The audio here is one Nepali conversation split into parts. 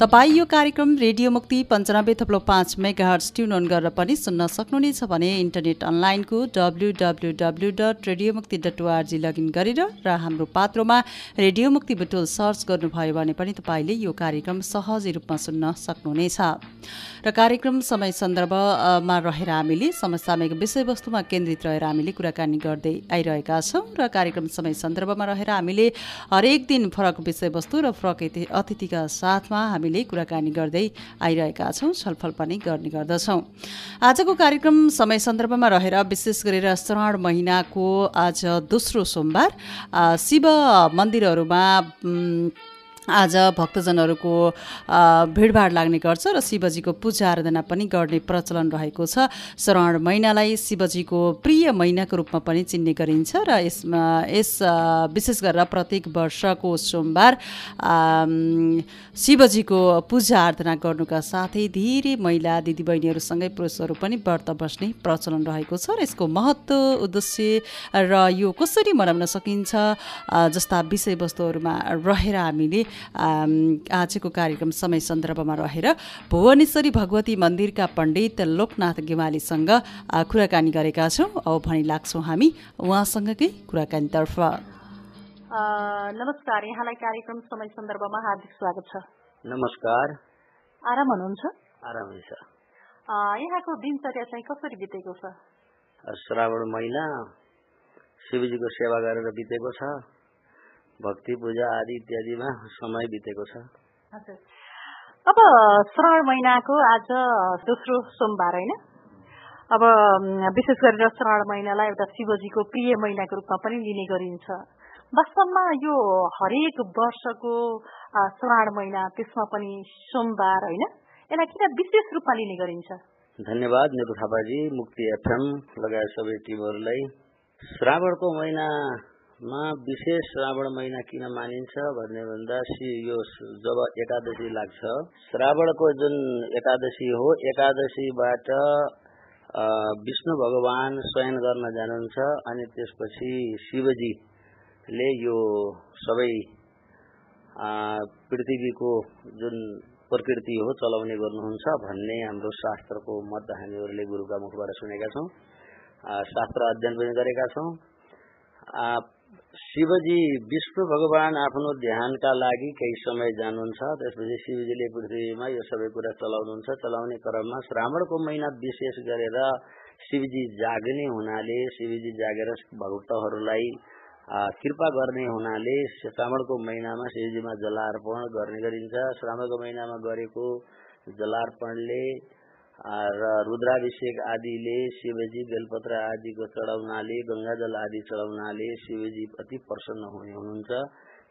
तपाईँ यो कार्यक्रम रेडियो मुक्ति पन्चानब्बे थप्लो पाँच मेगा हर्स ट्युन अन गरेर पनि सुन्न सक्नुहुनेछ भने इन्टरनेट अनलाइनको W W W dot radio Mukti dot ORG log in गरेर र हाम्रो पात्रोमा रेडियो मुक्ति बुटोल सर्च गर्नुभयो भने पनि तपाईँले यो कार्यक्रम सहजै रूपमा सुन्न सक्नुहुनेछ। र कार्यक्रम समय सन्दर्भमा रहेर हामीले समसामयिक विषयवस्तुमा केन्द्रित रहेर हामीले कुराकानी गर्दै आइरहेका छौँ र कार्यक्रम समय सन्दर्भमा रहेर हामीले हरेक दिन फरक विषयवस्तु र फरक अतिथिका साथमा हामीले कुराकानी गर्दै आइरहेका छौँ छलफल पनि गर्ने गर्दछौँ। आजको कार्यक्रम समय सन्दर्भमा रहेर विशेष गरेर श्रावण महिनाको आज दोस्रो सोमबार शिव मन्दिरहरूमा आज भक्तजनहरूको भिडभाड लाग्ने गर्छ र शिवजीको पूजा आराधना पनि गर्ने प्रचलन रहेको छ। श्रावण महिनालाई शिवजीको प्रिय महिनाको रूपमा पनि चिन्ने गरिन्छ र यसमा यस विशेष गरेर प्रत्येक वर्षको सोमबार शिवजीको पूजा आराधना गर्नुका साथै धेरै महिला दिदीबहिनीहरूसँगै पुरुषहरू पनि व्रत बस्ने प्रचलन रहेको छ र यसको महत्त्व उद्देश्य र यो कसरी मनाउन सकिन्छ जस्ता विषयवस्तुहरूमा रहेर हामीले आजको कार्यक्रम समय सन्दर्भमा रहेर भुवनेश्वरी भगवती मन्दिरका पण्डित लोकनाथ गेवालीसँग कुराकानी गरेका छौँ। औ भनी लाग्छौँ हामी उहाँसँगकै कुराकानीतर्फ। नमस्कार। यहाँलाई कार्यक्रम समय सन्दर्भमा हार्दिक स्वागत छ। नमस्कार। आराम हुनुहुन्छ? आराम छ यहाँको दिनचर्या चाहिँ कसरी बितेको छ? श्रावण महिना शिवजीको सेवा गरेर बितेको छ। भक्ति पूजा आदि इत्यादिमा समय बितेको छ। अब श्रावण महिनाको आज दोस्रो सोमबार होइन? अब विशेष गरेर श्रावण महिनालाई एउटा शिवजीको प्रिय महिनाको रूपमा पनि लिने गरिन्छ। वास्तवमा यो हरेक वर्षको श्रावण महिना त्यसमा पनि सोमबार होइन? यसलाई किन विशेष रूपमा लिने गरिन्छ? धन्यवाद नेतु थापाजी मुक्ति एफएम लगायत सबै टिमहरूलाई। श्रावणको महिना मा विशेष श्रावण महिना किन मानिन्छ भन्ने भन्दा यो जब एकादशी लाग्छ। श्रावणको जुन एकादशी हो एकादशीबाट विष्णु भगवान शयन गर्न जानुहुन्छ अनि त्यसपछि शिवजीले यो सबै पृथ्वीको जुन प्रकृति हो चलाउने गर्नुहुन्छ भन्ने हाम्रो शास्त्रको मत हामीहरूले गुरुका मुखबाट सुनेका छौँ। शास्त्र अध्ययन पनि गरेका छौँ। शिवजी विष्णु भगवान आफ्नो ध्यानका लागि केही समय जानुहुन्छ। त्यसपछि शिवजीले पृथ्वीमा यो सबै कुरा चलाउनुहुन्छ। चलाउने क्रममा श्रावणको महिना विशेष गरेर शिवजी जाग्ने हुनाले शिवजी जागेर भक्तहरूलाई कृपा गर्ने हुनाले श्रावणको महिनामा शिवजीमा जलार्पण गर्ने गरिन्छ। श्रावणको महिनामा गरेको जलार्पणले र रुद्राभिषेक आदिले शिवजी बेलपत्र आदिको चढाउनाले गङ्गाजल आदि चढाउनाले शिवजी अति प्रसन्न हुने हुनुहुन्छ।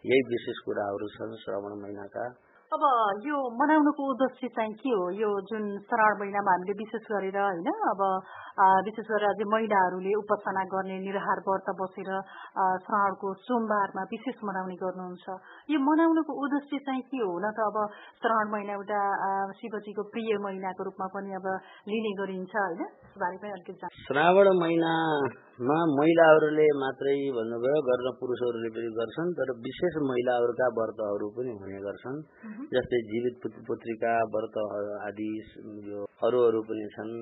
यही विशेष कुराहरू छन् श्रावण महिनाका। अब यो मनाउनुको उद्देश्य चाहिँ के हो? यो जुन श्रावण महिनामा हामीले विशेष गरेर होइन अब विशेष गरेर अझै महिलाहरूले उपासना गर्ने निराहार व्रत बसेर श्रावणको सोमबारमा विशेष मनाउने गर्नुहुन्छ। यो मनाउनुको उद्देश्य चाहिँ के हो न त अब श्रावण महिना एउटा शिवजीको प्रिय महिनाको रूपमा पनि अब लिने गरिन्छ होइन? श्रावण महिनामा महिलाहरूले मात्रै भन्नुभयो गर्न पुरुषहरूले पनि गर्छन् तर विशेष महिलाहरूका व्रतहरू पनि हुने गर्छन्। जस्तै जीवित पुत्रिका व्रत आदि यो अरू अरू पनि छन्।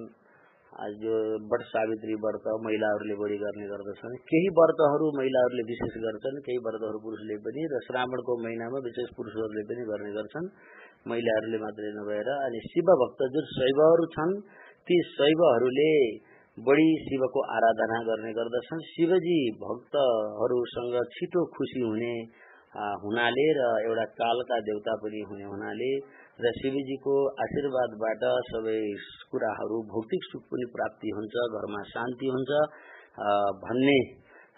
वट सावित्री व्रत महिलाहरूले बढी गर्ने गर्दछन्। केही व्रतहरू महिलाहरूले विशेष गर्छन् केही व्रतहरू पुरुषले पनि र श्रावणको महिनामा विशेष पुरुषहरूले पनि गर्ने गर्छन्। महिलाहरूले मात्रै नभएर अनि शिव भक्त जुन शैवहरू छन् ती शैवहरूले बढी शिवको आराधना गर्ने गर्दछन्। शिवजी भक्तहरूसँग छिटो खुसी हुने हुनाले र एउटा कालका देवता पनि हुने हुनाले र शिवजीको आशीर्वादबाट सबै कुराहरू भौतिक सुख पनि प्राप्ति हुन्छ घरमा शान्ति हुन्छ। भन्ने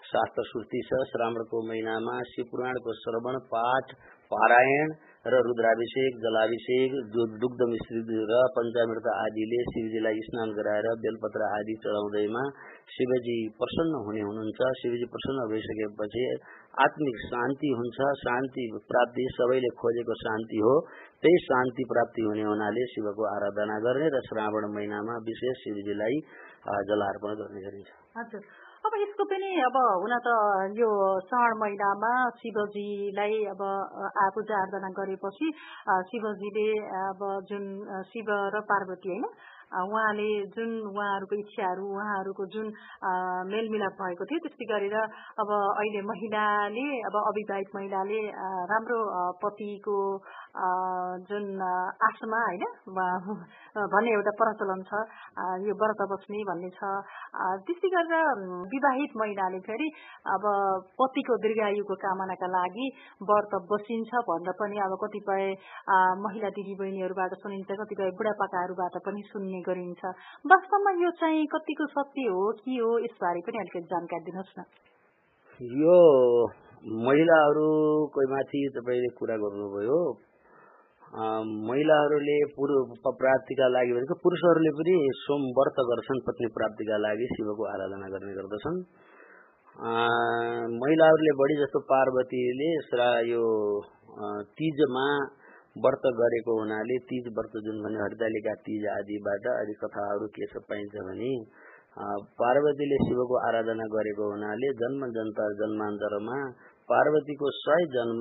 शास्त्र श्रुति छ श्रावणको महिनामा शिवपुराणको श्रवण पाठ पारायण र रुद्राभिषेक जलाभिषेक दुग्ध मिश्रित र पञ्चामृत आदिले शिवजीलाई स्नान गराएर बेलपत्र आदि चढाउँदैमा शिवजी प्रसन्न हुने हुनुहुन्छ। शिवजी प्रसन्न भइसकेपछि आत्मिक शान्ति हुन्छ। शान्ति प्राप्ति सबैले खोजेको शान्ति हो। त्यही शान्ति प्राप्ति हुने हुनाले शिवको आराधना गर्ने र श्रावण महिनामा विशेष शिवजीलाई जलार्पण गर्ने गरिन्छ। अब यसको पनि अब हुन त यो श्रावण महिनामा शिवजीलाई अब पूजा आराधना गरेपछि शिवजीले अब जुन शिव र पार्वती होइन उहाँले जुन उहाँहरूको इच्छाहरू उहाँहरूको जुन मेलमिलाप भएको थियो त्यस्तै गरेर अब अहिले महिलाले अब अविवाहित महिलाले राम्रो पतिको जुन आशमा होइन भन्ने एउटा प्रचलन छ यो व्रत बस्ने भन्ने छ। त्यस्तै गरेर विवाहित महिलाले फेरि अब पतिको दीर्घायुको कामनाका लागि व्रत बसिन्छ भनेर पनि अब कतिपय महिला दिदीबहिनीहरूबाट सुनिन्छ कतिपय बुढापाकाहरूबाट पनि सुन्ने गरिन्छ। वास्तवमा यो चाहिँ कतिको सत्य हो के हो यसबारे पनि अलिकति जानकारी दिनुहोस् न। यो महिलाहरूको माथि तपाईँले कुरा गर्नुभयो महिलाहरूले प्राप्तिका लागि भनेको पुरुषहरूले पनि सोम व्रत गर्छन् पत्नी प्राप्तिका लागि शिवको आराधना गर्ने गर्दछन् महिलाहरूले बढी जस्तो पार्वतीले यो तिजमा व्रत गरेको हुनाले तिज व्रत जुन भने हरितालिका तिज आदिबाट अलि कथाहरू के छ पाइन्छ भने पार्वतीले शिवको आराधना गरेको हुनाले जन्म जन्तर जन्मान्तरमा पार्वतीको सय जन्म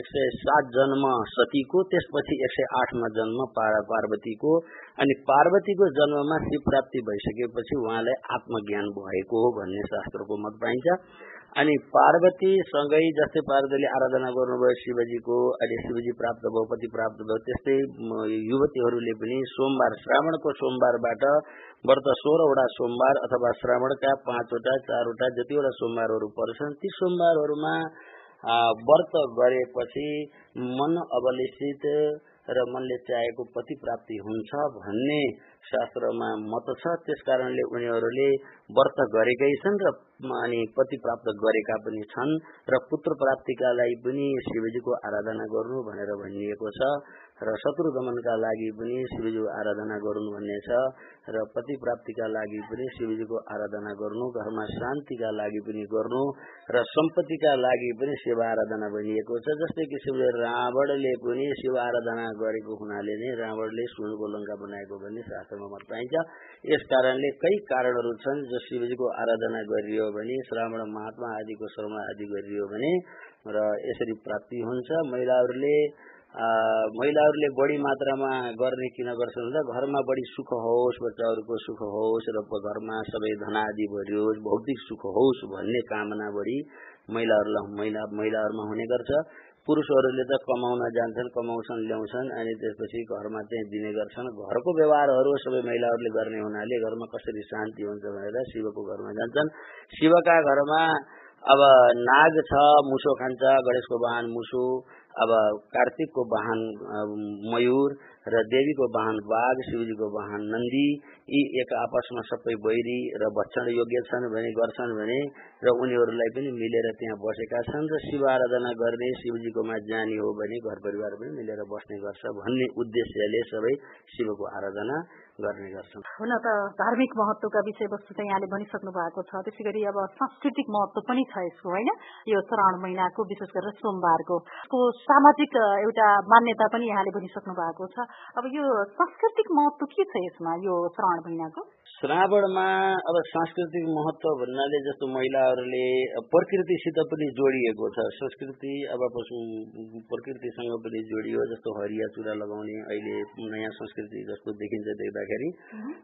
एक सय सात जन्म सतीको त्यसपछि एक सय आठमा जन्म पार्वतीको अनि पार्वतीको जन्ममा शिव प्राप्ति भइसकेपछि उहाँलाई आत्मज्ञान भएको हो भन्ने शास्त्रको मत पाइन्छ। अनि पार्वतीसँगै जस्तै पार्वतीले आराधना गर्नुभयो शिवजीको अहिले शिवजी प्राप्त भयो पति प्राप्त भयो त्यस्तै युवतीहरूले पनि सोमबार श्रावणको सोमबारबाट व्रत सोह्रवटा सोमबार अथवा श्रावणका पाँचवटा चारवटा जतिवटा सोमबारहरू पर्छन् ती सोमबारहरूमा व्रत गरेपछि मन अवलिसित र मनले चाहेको पति प्राप्ति हुन्छ भन्ने शास्त्रमा मत छ। त्यस कारणले उनीहरूले व्रत गरेकै छन् र अनि पति प्राप्त गरेका पनि छन् र पुत्र प्राप्तिका लागि पनि शिवजीको आराधना गर्नु भनेर भनिएको छ। र शत्रु दमनका लागि पनि शिवजीको आराधना गर्नु भन्ने छ र पति प्राप्तिका लागि पनि शिवजीको आराधना गर्नु घरमा शान्तिका लागि पनि गर्नु र सम्पत्तिका लागि पनि शिव आराधना भनिएको छ। जस्तै कि शिव रावणले पनि शिव आराधना गरेको हुनाले नै रावणले सुनको लङ्का बनाएको भन्ने शास्त्रमा मत पाइन्छ यस कारणले कई कारणहरू छन् जो शिवजीको आराधना गरियो भने श्रावण महात्मा आदिको शर्मा आदि गरियो भने र यसरी प्राप्ति हुन्छ। महिलाहरूले महिलाहरूले बढी मात्रामा गर्ने किन गर्छन् भन्दा घरमा बढी सुख होस् बच्चाहरूको सुख होस् र घरमा सबै धनादि भरियोस् भौतिक सुख होस् भन्ने कामना बढी महिलाहरूलाई महिला महिलाहरूमा हुने गर्छ पुरुषहरूले त कमाउन जान्छन् कमाउँछन् ल्याउँछन् अनि त्यसपछि घरमा चाहिँ दिने गर्छन् घरको व्यवहारहरू सबै महिलाहरूले गर्ने हुनाले घरमा कसरी शान्ति हुन्छ भनेर शिवको घरमा जान्छन् शिवका घरमा अब नाग छ मुसो खान्छ गणेशको वाहन मुसो अब कार्तिकको वाहन मयूर र देवीको वाहन बाघ शिवजीको वाहन नन्दी यी एक आपसमा सबै बैरी र भक्षण योग्य छन् भने गर्छन् भने र उनीहरूलाई पनि मिलेर त्यहाँ बसेका छन् र शिव आराधना गर्ने शिवजीकोमा जाने हो भने घर परिवार पनि मिलेर बस्ने गर्छ भन्ने उद्देश्यले सबै शिवको आराधना गर्ने गर्छन्। हुन त धार्मिक महत्वका विषयवस्तु चाहिँ यहाँले भनिसक्नु भएको छ। त्यसै गरी अब सांस्कृतिक महत्व पनि छ यसको होइन? यो श्रावण महिनाको विशेष गरेर सोमबारको। सामाजिक एउटा मान्यता पनि यहाँले भनिसक्नु भएको छ। अब यो सांस्कृतिक महत्व के छ यसमा यो श्रावण महिनाको? श्रावणमा अब सांस्कृतिक महत्व भन्नाले जस्तो महिलाहरूले प्रकृतिसित पनि जोडिएको छ संस्कृति अब प्रकृतिसँग पनि जोडियो जस्तो हरिया चुरा लगाउने अहिले नयाँ संस्कृति जस्तो देखिन्छ देख्दाखेरि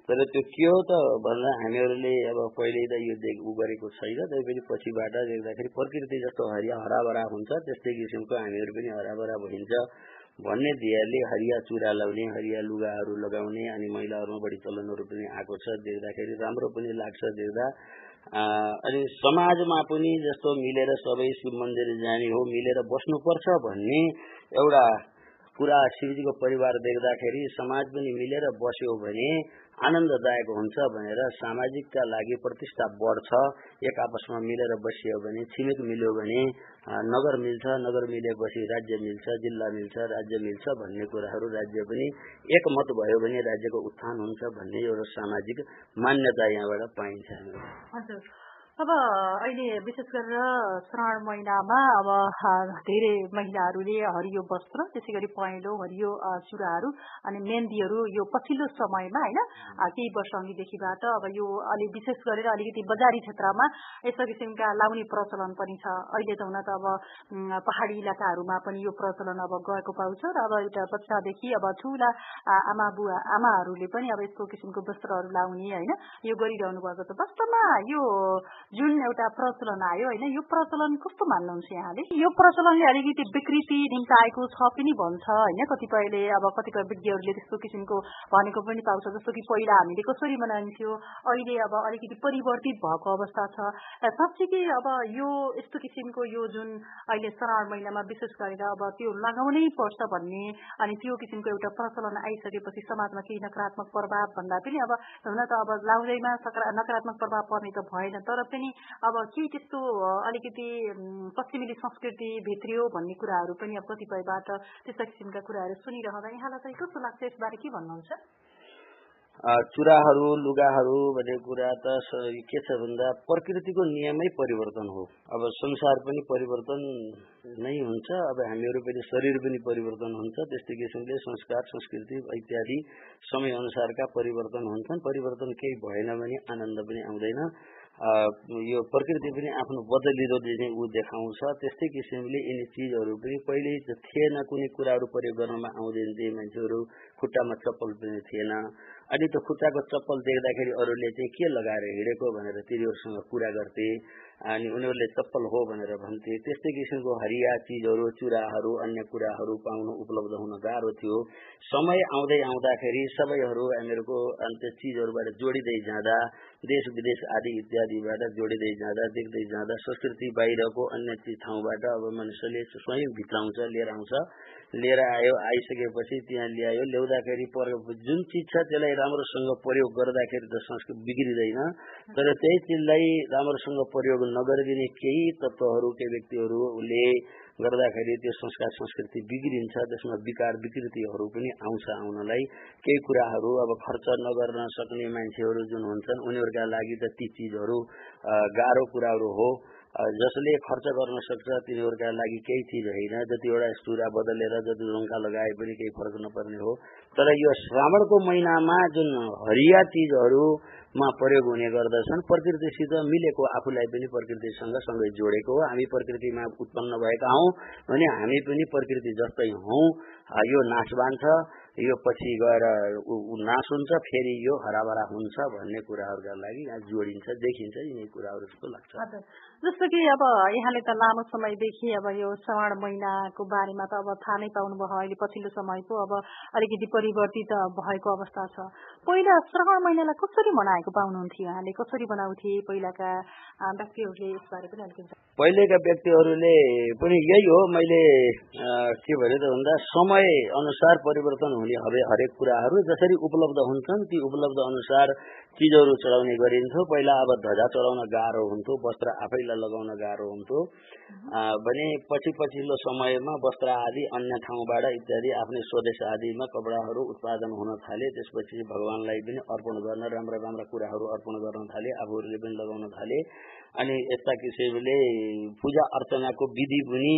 तर त्यो के हो त भन्दा हामीहरूले अब पहिले त यो देख उ गरेको छैन तैपनि पछिबाट देख्दाखेरि प्रकृति जस्तो हरिया हराभरा हुन्छ त्यस्तै किसिमको हामीहरू पनि हराभरा भइन्छ भन्ने ध्येयले हरिया चुरा लगाउने हरिया लुगाहरू लगाउने अनि महिलाहरूमा बढी चलनहरू पनि आएको छ देख्दाखेरि राम्रो पनि लाग्छ देख्दा। अनि समाजमा पनि जस्तो मिलेर सबै शिव मन्दिर जाने हो मिलेर बस्नुपर्छ भन्ने एउटा पुरा शिवजीको परिवार देख्दाखेरि समाज पनि मिलेर बस्यो भने आनन्ददायक हुन्छ भनेर सामाजिकका लागि प्रतिष्ठा बढ्छ। एक आपसमा मिलेर बसियो भने छिमेक मिल्यो भने नगर मिल्छ नगर मिलेपछि राज्य मिल्छ जिल्ला मिल्छ राज्य मिल्छ भन्ने कुराहरू राज्य पनि एकमत भयो भने राज्यको उत्थान हुन्छ भन्ने एउटा सामाजिक मान्यता यहाँबाट पाइन्छ। अब अहिले विशेष गरेर श्रावण महिनामा अब धेरै महिलाहरूले हरियो वस्त्र त्यसै गरी पहेँलो हरियो चुराहरू अनि मेहन्दीहरू यो पछिल्लो समयमा होइन केही वर्ष अघिदेखिबाट अब यो अलि विशेष गरेर अलिकति बजारी क्षेत्रमा यस्ता किसिमका लाउने प्रचलन पनि छ। अहिले त हुन त अब पहाडी इलाकाहरूमा पनि यो प्रचलन अब गएको पाउँछ र अब एउटा बच्चादेखि अब ठुला आमा बुवा आमाहरूले पनि अब यस्तो किसिमको वस्त्रहरू लाउने होइन यो गरिरहनु भएको छ। वास्तवमा यो जुन एउटा प्रचलन आयो होइन यो प्रचलन कस्तो मान्नुहुन्छ यहाँले? यो प्रचलनले अलिकति विकृति निम्ताएको छ पनि भन्छ होइन? कतिपयले अब कतिपय विज्ञहरूले त्यस्तो किसिमको भनेको पनि पाउँछ जस्तो कि पहिला हामीले कसरी मनाइन्थ्यो अहिले अब अलिकति परिवर्तित भएको अवस्था छ। साँच्चै अब यो यस्तो किसिमको यो जुन अहिले श्रावण महिनामा विशेष गरेर अब त्यो लगाउनै पर्छ भन्ने अनि त्यो किसिमको एउटा प्रचलन आइसकेपछि समाजमा केही नकारात्मक प्रभाव भन्दा पनि अब हुन त अब लाउँदैमा नकारात्मक प्रभाव पर्ने त भएन तर पनि अब केही त्यस्तो अलिकति पश्चिमेली संस्कृति भित्रियो भन्ने कुराहरू पनि अब कतिपयबाट त्यस्ता किसिमका कुराहरू सुनिरहँदा यहाँलाई चाहिँ कस्तो लाग्छ यसबारे के भन्नुहुन्छ? चुराहरू लुगाहरू भन्ने कुरा त के छ भन्दा प्रकृतिको नियमै परिवर्तन हो। अब संसार पनि परिवर्तन नै हुन्छ। अब हामीहरू पनि शरीर पनि परिवर्तन हुन्छ। त्यस्तै किसिमले संस्कार संस्कृति इत्यादि समय अनुसारका परिवर्तन हुन्छन्। परिवर्तन केही भएन भने आनन्द पनि आउँदैन। यो प्रकृति पनि आफ्नो बदलिँदो ऊ देखाउँछ। त्यस्तै किसिमले यिनी चिजहरू पनि पहिले थिएन कुनै कुराहरू प्रयोग गर्नमा आउँदैन। थिए मान्छेहरू खुट्टामा चप्पल पनि थिएन। अनि त्यो खुट्टाको चप्पल देख्दाखेरि अरूले चाहिँ के लगाएर हिँडेको भनेर तिनीहरूसँग कुरा गर्थे अनि उनीहरूले चप्पल हो भनेर भन्थे। त्यस्तै किसिमको हरिया चिजहरू चुराहरू अन्य कुराहरू पाउनु उपलब्ध हुन गाह्रो थियो। समय आउँदै आउँदाखेरि सबैहरू हामीहरूको अन्त चिजहरूबाट जोडिँदै जाँदा देश विदेश आदि इत्यादिबाट जोडिँदै जाँदा देख्दै जाँदा। संस्कृति बाहिरको अन्य ठाउँबाट अब मनुष्यले स्वयं भित्राउँछ लिएर आउँछ। लिएर आयो आइसकेपछि त्यहाँ ल्यायो ल्याउँदाखेरि जुन चिज छ त्यसलाई राम्रोसँग प्रयोग गर्दाखेरि त संस्कृति बिग्रिँदैन। तर त्यही चिजलाई राम्रोसँग प्रयोग नगरिदिने केही तत्त्वहरू केही व्यक्तिहरूले गर्दाखेरि त्यो संस्कार संस्कृति बिग्रिन्छ त्यसमा विकार विकृतिहरू पनि आउँछ आउनलाई। केही कुराहरू अब खर्च नगर्न सक्ने मान्छेहरू जुन हुन्छन् उनीहरूका लागि त ती चिजहरू गाह्रो कुराहरू हो। जसले खर्च गर्न सक्छ तिनीहरूका लागि केही चिज होइन। जतिवटा स्टुरा बदलेर जति रङ्का लगाए पनि केही फरक नपर्ने हो। तर यो श्रावणको महिनामा जुन हरिया चिजहरूमा प्रयोग हुने गर्दछन् प्रकृतिसित मिलेको आफूलाई पनि प्रकृतिसँग सँगै जोडेको हो। हामी प्रकृतिमा उत्पन्न भएका हौँ भने हामी पनि प्रकृति जस्तै हौँ। यो नाचबान छ यो पछि गएर नाश हुन्छ फेरि यो हराभरा हुन्छ भन्ने कुराहरूका लागि यहाँ जोडिन्छ देखिन्छ यिनी कुराहरू जस्तो लाग्छ। जस्तो कि अब यहाँले त लामो समयदेखि अब यो श्रावण महिनाको बारेमा त अब थाहा नै पाउनुभयो अहिले पछिल्लो समय पो अब अलिकति परिवर्तित भएको अवस्था छ। पहिला श्रावण महिनालाई कसरी मनाएको पाउनुहुन्थ्यो? यहाँले कसरी बनाउँथे पहिलाका व्यक्तिहरूले यसबारे पनि अलिकति पहिलेका व्यक्तिहरूले पनि यही हो मैले के भने त भन्दा समय अनुसार परिवर्तन हुने हरेक कुराहरू जसरी उपलब्ध हुन्छन् ती उपलब्ध अनुसार चिजहरू चढाउने गरिन्थ्यो। पहिला अब ध्वजा चढाउन गाह्रो हुन्थ्यो वस्त्र आफैलाई लगाउन गाह्रो हुन्थ्यो। भने पछि पछिल्लो समयमा वस्त्र आदि अन्य ठाउँबाट इत्यादि आफ्नै स्वदेश आदिमा कपडाहरू उत्पादन हुन थाले। त्यसपछि भगवान्लाई पनि अर्पण गर्न राम्रा राम्रा कुराहरू अर्पण गर्न थाले आफूहरूले पनि लगाउन थाले। अनि यस्ता किसिमले पूजा अर्चनाको विधि पनि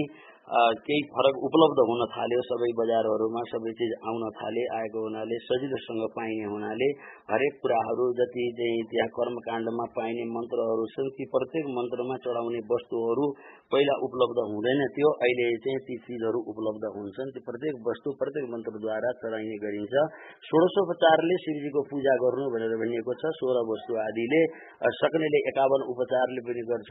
केही फरक उपलब्ध हुन थाल्यो। सबै बजारहरूमा सबै चिज आउन थाले आएको हुनाले सजिलोसँग पाइने हुनाले। हरेक कुराहरू जति चाहिँ त्यहाँ कर्मकाण्डमा पाइने मन्त्रहरू छन् ती प्रत्येक मन्त्रमा चढाउने वस्तुहरू पहिला उपलब्ध हुँदैन थियो। अहिले चाहिँ ती चिजहरू उपलब्ध हुन्छन्। ती प्रत्येक वस्तु प्रत्येक मन्त्रद्वारा चढाइने गरिन्छ। षोडशोपचारले शिवजीको पूजा गर्नु भनेर भनिएको छ। सोह्र वस्तु आदिले सक्नेले एकावन उपचारले पनि गर्छ।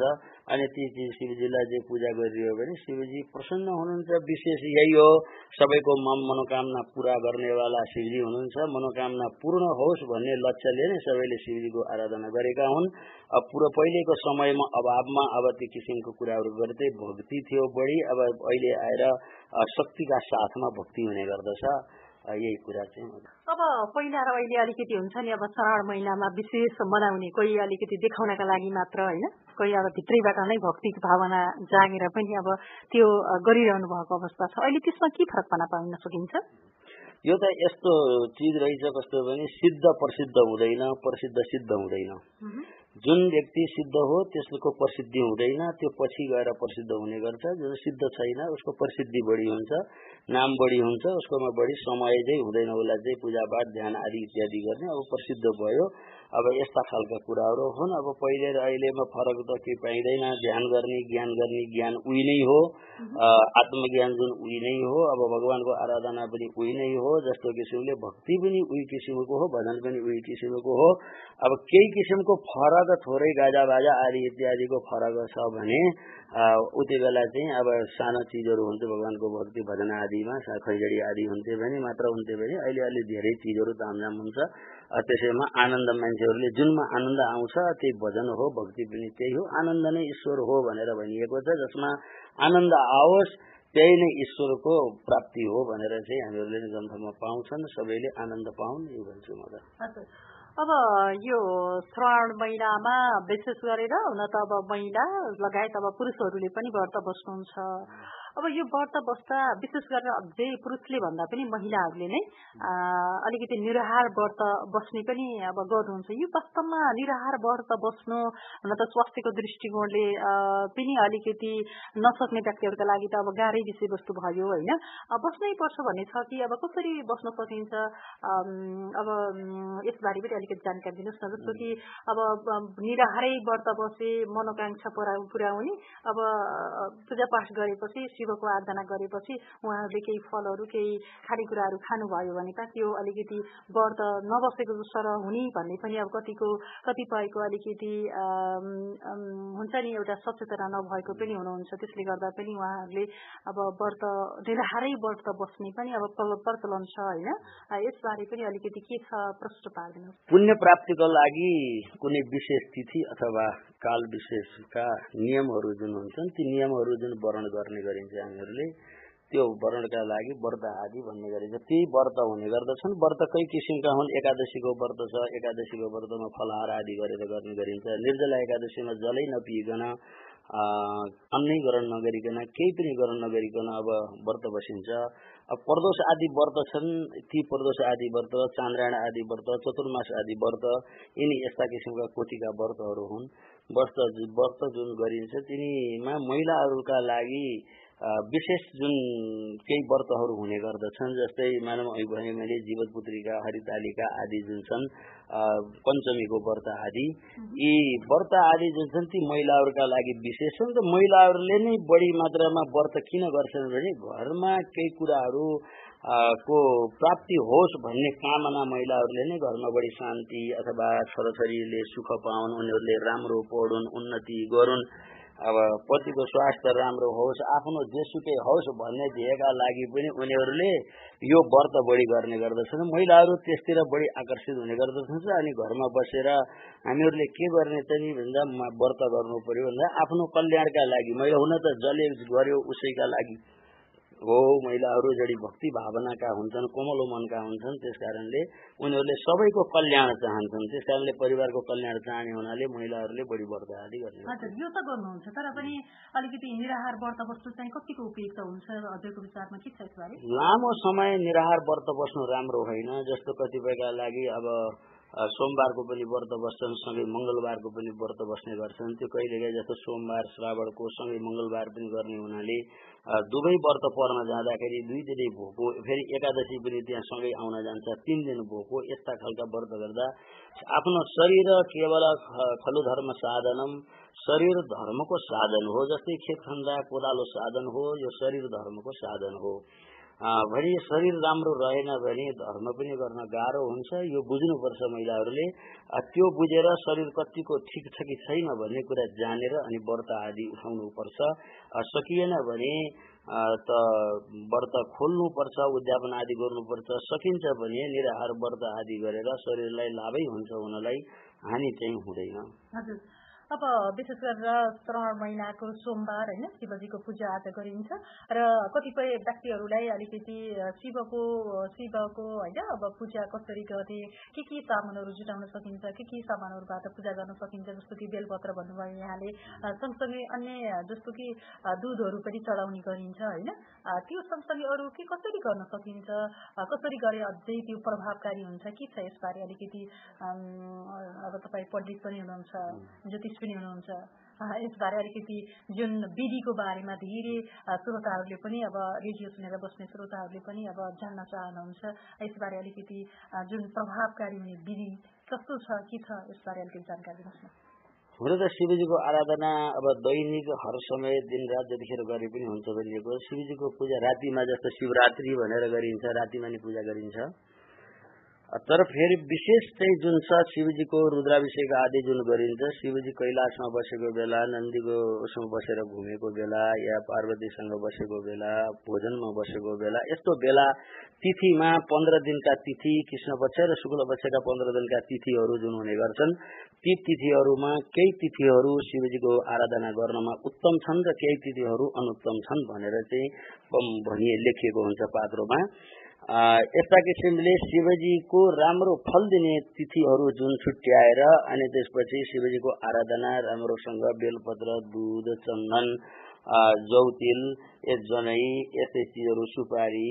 अनि ती चिज शिवजीलाई चाहिँ पूजा गरियो भने शिवजी प्रसन्न हुनुहुन्छ विशेष यही हो सबैको मन मनोकामना पूरा गर्नेवाला शिवजी हुनुहुन्छ। मनोकामना पूर्ण होस् भन्ने लक्ष्यले नै सबैले शिवजीको आराधना गरेका हुन्। पुरो पहिलेको समयमा अभावमा अब त्यो किसिमको कुराहरू गर्दै भक्ति थियो बढी। अब अहिले आएर शक्तिका साथमा भक्ति हुने गर्दछ। यही कुरा चाहिँ अब पहिला र अहिले अलिकति हुन्छ नि अब श्रावण महिनामा विशेष मनाउने कोही अलिकति देखाउनका लागि मात्र होइन कोही अब भित्रैबाट नै भक्तिको भावना जागेर पनि अब त्यो गरिरहनु भएको अवस्था छ। अहिले त्यसमा के फरक पाउन सकिन्छ? यो त यस्तो चिज रहेछ कस्तो भने सिद्ध प्रसिद्ध हुँदैन प्रसिद्ध सिद्ध हुँदैन। जुन व्यक्ति सिद्ध हो त्यसको प्रसिद्धि हुँदैन त्यो पछि गएर प्रसिद्ध हुने गर्छ। जुन सिद्ध छैन उसको प्रसिद्धि बढी हुन्छ नाम बढी हुन्छ उसकोमा बढी समय चाहिँ हुँदैन उसलाई चाहिँ पूजापाठ ध्यान आदि इत्यादि गर्ने अब प्रसिद्ध भयो। अब यस्ता खालका कुराहरू हुन्। अब पहिले र अहिलेमा फरक त के पाइँदैन। ध्यान गर्ने ज्ञान गर्ने ज्ञान उही नै हो। आत्मज्ञान जुन उही नै हो। अब भगवानको आराधना पनि उही नै हो। जस्तो किसिमले भक्ति पनि उही किसिमको हो। भजन पनि उही किसिमको हो। अब केही किसिमको फरक थोरै गाजा बाजा आदि इत्यादिको फरक छ भने उति बेला चाहिँ अब सानो चिजहरू हुन्थ्यो भगवानको भक्ति भजन आदिमा खैजडी आदि हुन्थ्यो भने मात्र हुन्थ्यो भने अहिले अलि धेरै चिजहरू तामझाम हुन्छ। त्यसैमा आनन्द मान्छेहरूले जुनमा आनन्द आउँछ त्यही भजन हो भक्ति पनि त्यही हो। आनन्द नै ईश्वर हो भनेर भनिएको छ जसमा आनन्द आओस् त्यही नै ईश्वरको प्राप्ति हो भनेर चाहिँ हामीहरूले ग्रन्थमा पाउँछन्। सबैले आनन्द पाउन् यो भन्छु म त। अब यो श्रावण महिनामा विशेष गरेर हुन त अब महिला लगायत अब पुरुषहरूले पनि व्रत बस्नुहुन्छ। अब यो व्रत बस्दा विशेष गरेर अझै पुरुषले भन्दा पनि महिलाहरूले नै अलिकति निराहार व्रत बस्ने पनि अब गर्नुहुन्छ। यो वास्तवमा निराहार व्रत बस्नु न त स्वास्थ्यको दृष्टिकोणले पनि अलिकति नसक्ने व्यक्तिहरूका लागि त अब गाह्रै विषयवस्तु भयो होइन? बस्नै पर्छ भन्ने छ कि अब कसरी बस्न सकिन्छ? अब यसबारे पनि अलिकति जानकारी दिनुहोस् न। जस्तो कि अब निराहारै व्रत बसे मनोकांक्षा पुऱ्याउने अब पूजापाठ गरेपछि शिवको आराधना गरेपछि उहाँहरूले केही फलहरू केही खानेकुराहरू खानुभयो भने त त्यो अलिकति व्रत नबसेको सर हुने भन्ने पनि अब कतिको कतिपयको अलिकति हुन्छ नि एउटा सचेतना नभएको पनि हुनुहुन्छ। त्यसले गर्दा पनि उहाँहरूले अब व्रत निराहारै व्रत बस्ने पनि अब प्रचलन छ होइन। यसबारे पनि अलिकति के छ प्रश्न पारिदिनु पुण्य प्राप्तिको लागि कुनै विशेष तिथि अथवा काल विशेषका नियमहरू जुन हुन्छन् ती नियमहरू जुन वर्णन गर्ने गरिन्छ हामीहरूले त्यो वर्णनका लागि व्रत आदि भन्ने गरिन्छ ती व्रत हुने गर्दछन्। व्रत कै किसिमका हुन्। एकादशीको व्रत छ। एकादशीको व्रतमा फलहार आदि गरेर गर्ने गरिन्छ। निर्जला एकादशीमा जलै नपिइकन अन्नै ग्रहण नगरिकन केही पनि ग्रहण नगरिकन अब व्रत बसिन्छ। अब प्रदोष आदि व्रत छन्। ती प्रदोष आदि व्रत चान्द्रायण आदि व्रत चतुर्मास आदि व्रत यिनी यस्ता किसिमका कोटिका व्रतहरू हुन्। व्रत व्रत जुन गरिन्छ तिनीमा महिलाहरूका लागि विशेष जुन केही व्रतहरू हुने गर्दछन् जस्तै मानव भने मैले जीवत पुत्रिका हरितालिका आदि जुन छन् पञ्चमीको व्रत आदि। यी व्रत आदि जुन छन् ती महिलाहरूका लागि विशेष छन् र महिलाहरूले नै बढी मात्रामा व्रत किन गर्छन् भने घरमा केही कुराहरू को प्राप्ति होस् भन्ने कामना महिलाहरूले नै घरमा बढी शान्ति अथवा छोराछोरीले सुख पाउन् उनीहरूले राम्रो पढुन् उन्नति गरून्। अब पतिको स्वास्थ्य राम्रो होस् आफ्नो जेसुकै होस् भन्ने ध्येयका लागि पनि उनीहरूले यो व्रत बढी गर्ने गर्दछन्। महिलाहरू त्यसतिर बढी आकर्षित हुने गर्दछन् अनि घरमा बसेर हामीहरूले के गर्ने त नि भन्दा व्रत गर्नु पर्यो भन्दा आफ्नो कल्याणका लागि मैले हुन त जसले गर्यो उसैका लागि। हो महिलाहरू जडी भक्ति भावनाका हुन्छन् कोमलो मनका हुन्छन् त्यस कारणले उनीहरूले सबैको कल्याण चाहन्छन्। त्यस कारणले परिवारको कल्याण चाहने हुनाले महिलाहरूले बढी व्रत आदि गर्ने हजुर यो त गर्नुहुन्छ तर पनि अलिकति निराहार व्रत बस्नु चाहिँ कतिको उपयुक्त हुन्छ? हजुरको विचारमा के छ यसबारे? लामो समय निराहार व्रत बस्नु राम्रो होइन जस्तो कतिपयका लागि अब सोमबारको पनि व्रत बस्छन् सँगै मङ्गलबारको पनि व्रत बस्ने गर्छन्। त्यो कहिलेकाहीँ जस्तो सोमबार श्रावणको सँगै मङ्गलबार पनि गर्ने हुनाले दुवै व्रत पर्न जाँदाखेरि दुई दिनै भोको फेरि एकादशी पनि त्यहाँ सँगै आउन जान्छ तिन दिन भोको यस्ता खालका व्रत गर्दा आफ्नो शरीर केवल खलु धर्म साधनम शरीर धर्मको साधन हो जस्तै खेत खन्दा कोदालो साधन हो यो शरीर धर्मको साधन हो। भने शरीर राम्रो रहेन भने धर्म पनि गर्न गाह्रो हुन्छ। यो बुझ्नुपर्छ महिलाहरूले। त्यो बुझेर शरीर कतिको ठिक छ कि छैन भन्ने कुरा जानेर अनि व्रत आदि उठाउनुपर्छ। सकिएन भने त व्रत खोल्नुपर्छ उद्यापन आदि गर्नुपर्छ। सकिन्छ भने निराहार व्रत आदि गरेर शरीरलाई लाभै हुन्छ हुनलाई हानि चाहिँ हुँदैन। अब विशेष गरेर श्रावण महिनाको सोमबार होइन शिवजीको पूजा आज गरिन्छ। र कतिपय व्यक्तिहरूलाई अलिकति शिवको शिवको होइन अब पूजा कसरी गर्ने के के सामानहरू जुटाउन सकिन्छ के के सामानहरूबाट पूजा गर्न सकिन्छ जस्तो कि बेलपत्र भन्नुभयो यहाँले। सँगसँगै अन्य जस्तो कि दुधहरू पनि चढाउने गरिन्छ होइन। त्यो सँगसँगै अरू के कसरी गर्न सकिन्छ? कसरी गरे अझै त्यो प्रभावकारी हुन्छ? के छ यसबारे अलिकति अब तपाईँ पण्डित पनि हुनुहुन्छ ज्योतिष पनि हुनुहुन्छ। यसबारे अलिकति जुन विधिको बारेमा धेरै श्रोताहरूले पनि अब रेडियो सुनेर बस्ने श्रोताहरूले पनि अब जान्न चाहनुहुन्छ। यसबारे अलिकति जुन प्रभावकारी हुने विधि कस्तो छ के छ यसबारे अलिकति जानकारी दिनुहोस् न। हुन त शिवजीको आराधना अब दैनिक हर समय दिन रात जतिखेर गरे पनि हुन्छ भनिएको शिवजीको पूजा रातिमा जस्तो शिवरात्रि भनेर गरिन्छ रातिमा नि पूजा गरिन्छ। तर फेरि विशेष चाहिँ जुन छ शिवजीको रुद्राभिषेक आदि जुन गरिन्छ शिवजी कैलाशमा बसेको बेला नन्दीको उसमा बसेर घुमेको बेला या पार्वतीसँग बसेको बेला भोजनमा बसेको बेला यस्तो बेला तिथिमा पन्ध्र दिनका तिथि कृष्ण पक्ष र शुक्ल पक्षका पन्ध्र दिनका तिथिहरू जुन हुने गर्छन्। ती तिथिहरूमा केही तिथिहरू शिवजीको आराधना गर्नमा उत्तम छन् र केही तिथिहरू अनुत्तम छन् भनेर चाहिँ भनिए लेखिएको हुन्छ पात्रोमा। यस्ता किसिमले शिवजीको राम्रो फल दिने तिथिहरू जुन छुट्याएर अनि त्यसपछि शिवजीको आराधना राम्रोसँग बेलपत्र दुध चन्दन जौतिल जनै यस्तै चिजहरू सुपारी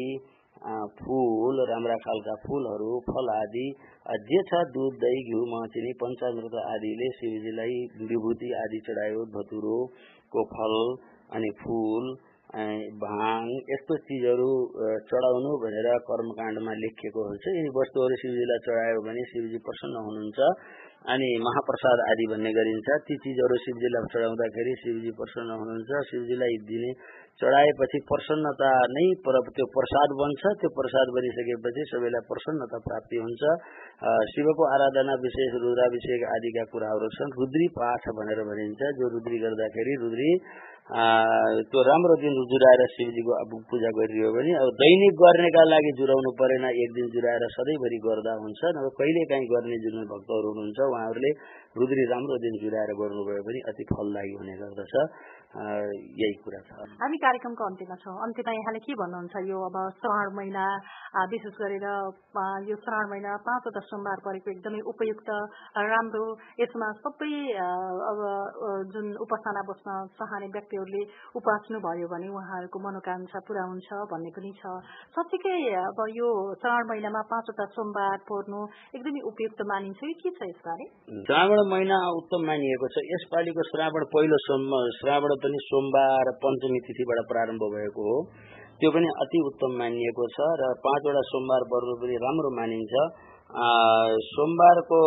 फुल राम्रा खालका फुलहरू फल आदि जे छ दुध दही घिउ मचिनी पञ्चामृत आदिले शिवजीलाई विभूति आदि चढायो धतुरोको फल अनि फुल भाङ यस्तो चिजहरू चढाउनु भनेर कर्मकाण्डमा लेखिएको हुन्छ। यी वस्तुहरू शिवजीलाई चढायो भने शिवजी प्रसन्न हुनुहुन्छ अनि महाप्रसाद आदि भन्ने गरिन्छ। ती चिजहरू शिवजीलाई चढाउँदाखेरि शिवजी प्रसन्न हुनुहुन्छ। शिवजीलाई दिने चढाएपछि प्रसन्नता नै त्यो प्रसाद बन्छ त्यो प्रसाद बनिसकेपछि सबैलाई प्रसन्नता प्राप्ति हुन्छ। शिवको आराधना विशेष रुद्राभिषेक आदिका कुराहरू छन्। रुद्री पाठ भनेर भनिन्छ जो रुद्री गर्दाखेरि रुद्री त्यो राम्रो दिन जुराएर शिवजीको अब पूजा गरियो भने अब दैनिक गर्नेका लागि जुराउनु परेन एक दिन जुराएर सधैँभरि गर्दा हुन्छ। नभए कहिले काहीँ गर्ने जुन भक्तहरू हुनुहुन्छ उहाँहरूले रुद्री राम्रो दिन जुराएर गर्नुभयो भने अति फलदायी हुने गर्दछ। यही कुरा छ। हामी कार्यक्रमको अन्त्यमा छौँ। अन्त्यमा यहाँले के भन्नुहुन्छ? यो अब श्रावण महिना विशेष गरेर यो श्रावण महिना पाँचवटा सोमबार परेको एकदमै उपयुक्त राम्रो यसमा सबै अब जुन उपासना बस्न चाहने व्यक्तिहरूले उपास्नु भयो भने उहाँहरूको मनोकांक्षा पुरा हुन्छ भन्ने पनि छ। साँच्चीकै अब यो श्रावण महिनामा पाँचवटा सोमबार पर्नु एकदमै उपयुक्त मानिन्छ कि के छ यसबारे? श्रावण महिना उत्तम मानिएको छ। यसपालिको श्रावण पहिलो सोम श्रावण पनि सोमबार पञ्चमी तिथिबाट प्रारम्भ भएको हो। त्यो पनि अति उत्तम मानिएको छ र पाँचवटा सोमबार पर्व पनि राम्रो मानिन्छ। सोमबारको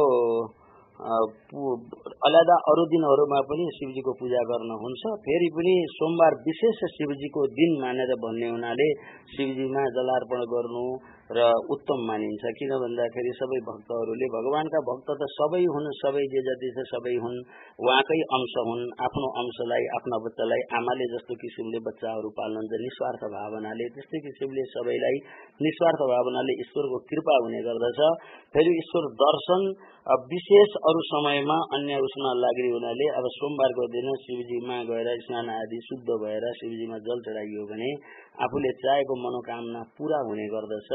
अलदा अरू दिनहरूमा पनि शिवजीको पूजा गर्न हुन्छ। फेरि पनि सोमबार विशेष शिवजीको दिन मानेर भन्ने हुनाले शिवजीमा जलार्पण गर्नु र उत्तम मानिन्छ। किन भन्दाखेरि सबै भक्तहरूले भगवानका भक्त त सबै हुन् सबै जे जति छ सबै हुन्। उहाँकै अंश हुन् आफ्नो अंशलाई आफ्ना बच्चालाई आमाले जस्तो किसिमले बच्चाहरू पाल्नुहुन्छ। निस्वार्थ भावनाले त्यस्तै किसिमले सबैलाई निस्वार्थ भावनाले ईश्वरको कृपा हुने गर्दछ। फेरि ईश्वर दर्शन विशेष अरू समयमा अन्य उसमा लाग्ने हुनाले अब सोमबारको दिन शिवजीमा गएर स्नान आदि शुद्ध भएर शिवजीमा जल चढाइयो भने आफूले चाहेको मनोकामना पूरा हुने गर्दछ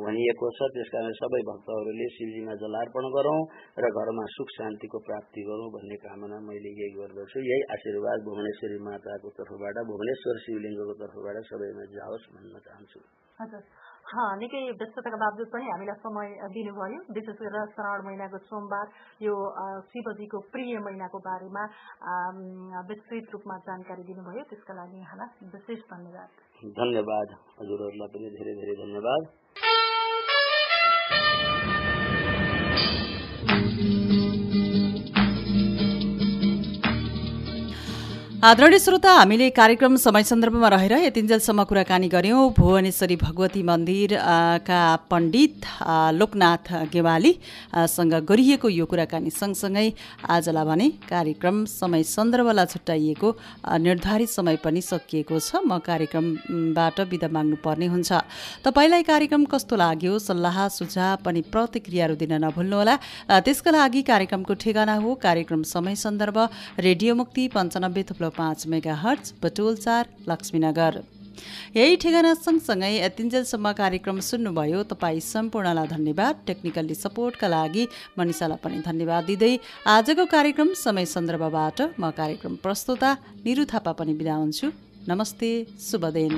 भनिएको छ। त्यसकारण सबै भक्तहरूले शिवजीमा जलार्पण गरौँ र घरमा सुख शान्तिको प्राप्ति गरौँ भन्ने कामना मैले यही गर्दछु। यही आशीर्वाद भुवनेश्वरी माताको तर्फबाट भुवनेश्वर शिवलिङ्गको तर्फबाट सबैमा जाओस् भन्न चाहन्छु। निकै व्यस्तताका बावजुद पनि हामीलाई समय दिनुभयो विशेष गरेर श्रावण महिनाको सोमबार यो शिवजीको प्रिय महिनाको बारेमा विस्तृत रूपमा जानकारी दिनुभयो त्यसका लागि यहाँलाई विशेष धन्यवाद। धन्यवाद। हजुरहरूलाई पनि धेरै धेरै धन्यवाद। आदरणीय श्रोता हामीले कार्यक्रम समय सन्दर्भमा रहेर यतिन्जेलसम्म कुराकानी गऱ्यौँ भुवनेश्वरी भगवती मन्दिरका पण्डित लोकनाथ गेवालीसँग गरिएको यो कुराकानी सँगसँगै आजलाई भने कार्यक्रम समय सन्दर्भलाई छुट्याइएको निर्धारित समय पनि सकिएको छ। म कार्यक्रमबाट बिदा माग्नुपर्ने हुन्छ। तपाईँलाई कार्यक्रम कस्तो लाग्यो? सल्लाह सुझाव पनि प्रतिक्रियाहरू दिन नभुल्नुहोला। त्यसका लागि कार्यक्रमको ठेगाना हो। कार्यक्रम समय सन्दर्भ रेडियो मुक्ति पन्चानब्बे थुप्रो पाँच मेगा हर्च बटोल चार लक्ष्मीनगर। यही ठेगाना सँगसँगै यतिन्जेलसम्म कार्यक्रम सुन्नुभयो। तपाईँ सम्पूर्णलाई धन्यवाद। टेक्निकल्ली सपोर्टका लागि मनिषालाई पनि धन्यवाद दिँदै आजको कार्यक्रम समय सन्दर्भबाट म कार्यक्रम प्रस्तुता निरु थापा पनि बिदा हुन्छु। नमस्ते शुभ दिन।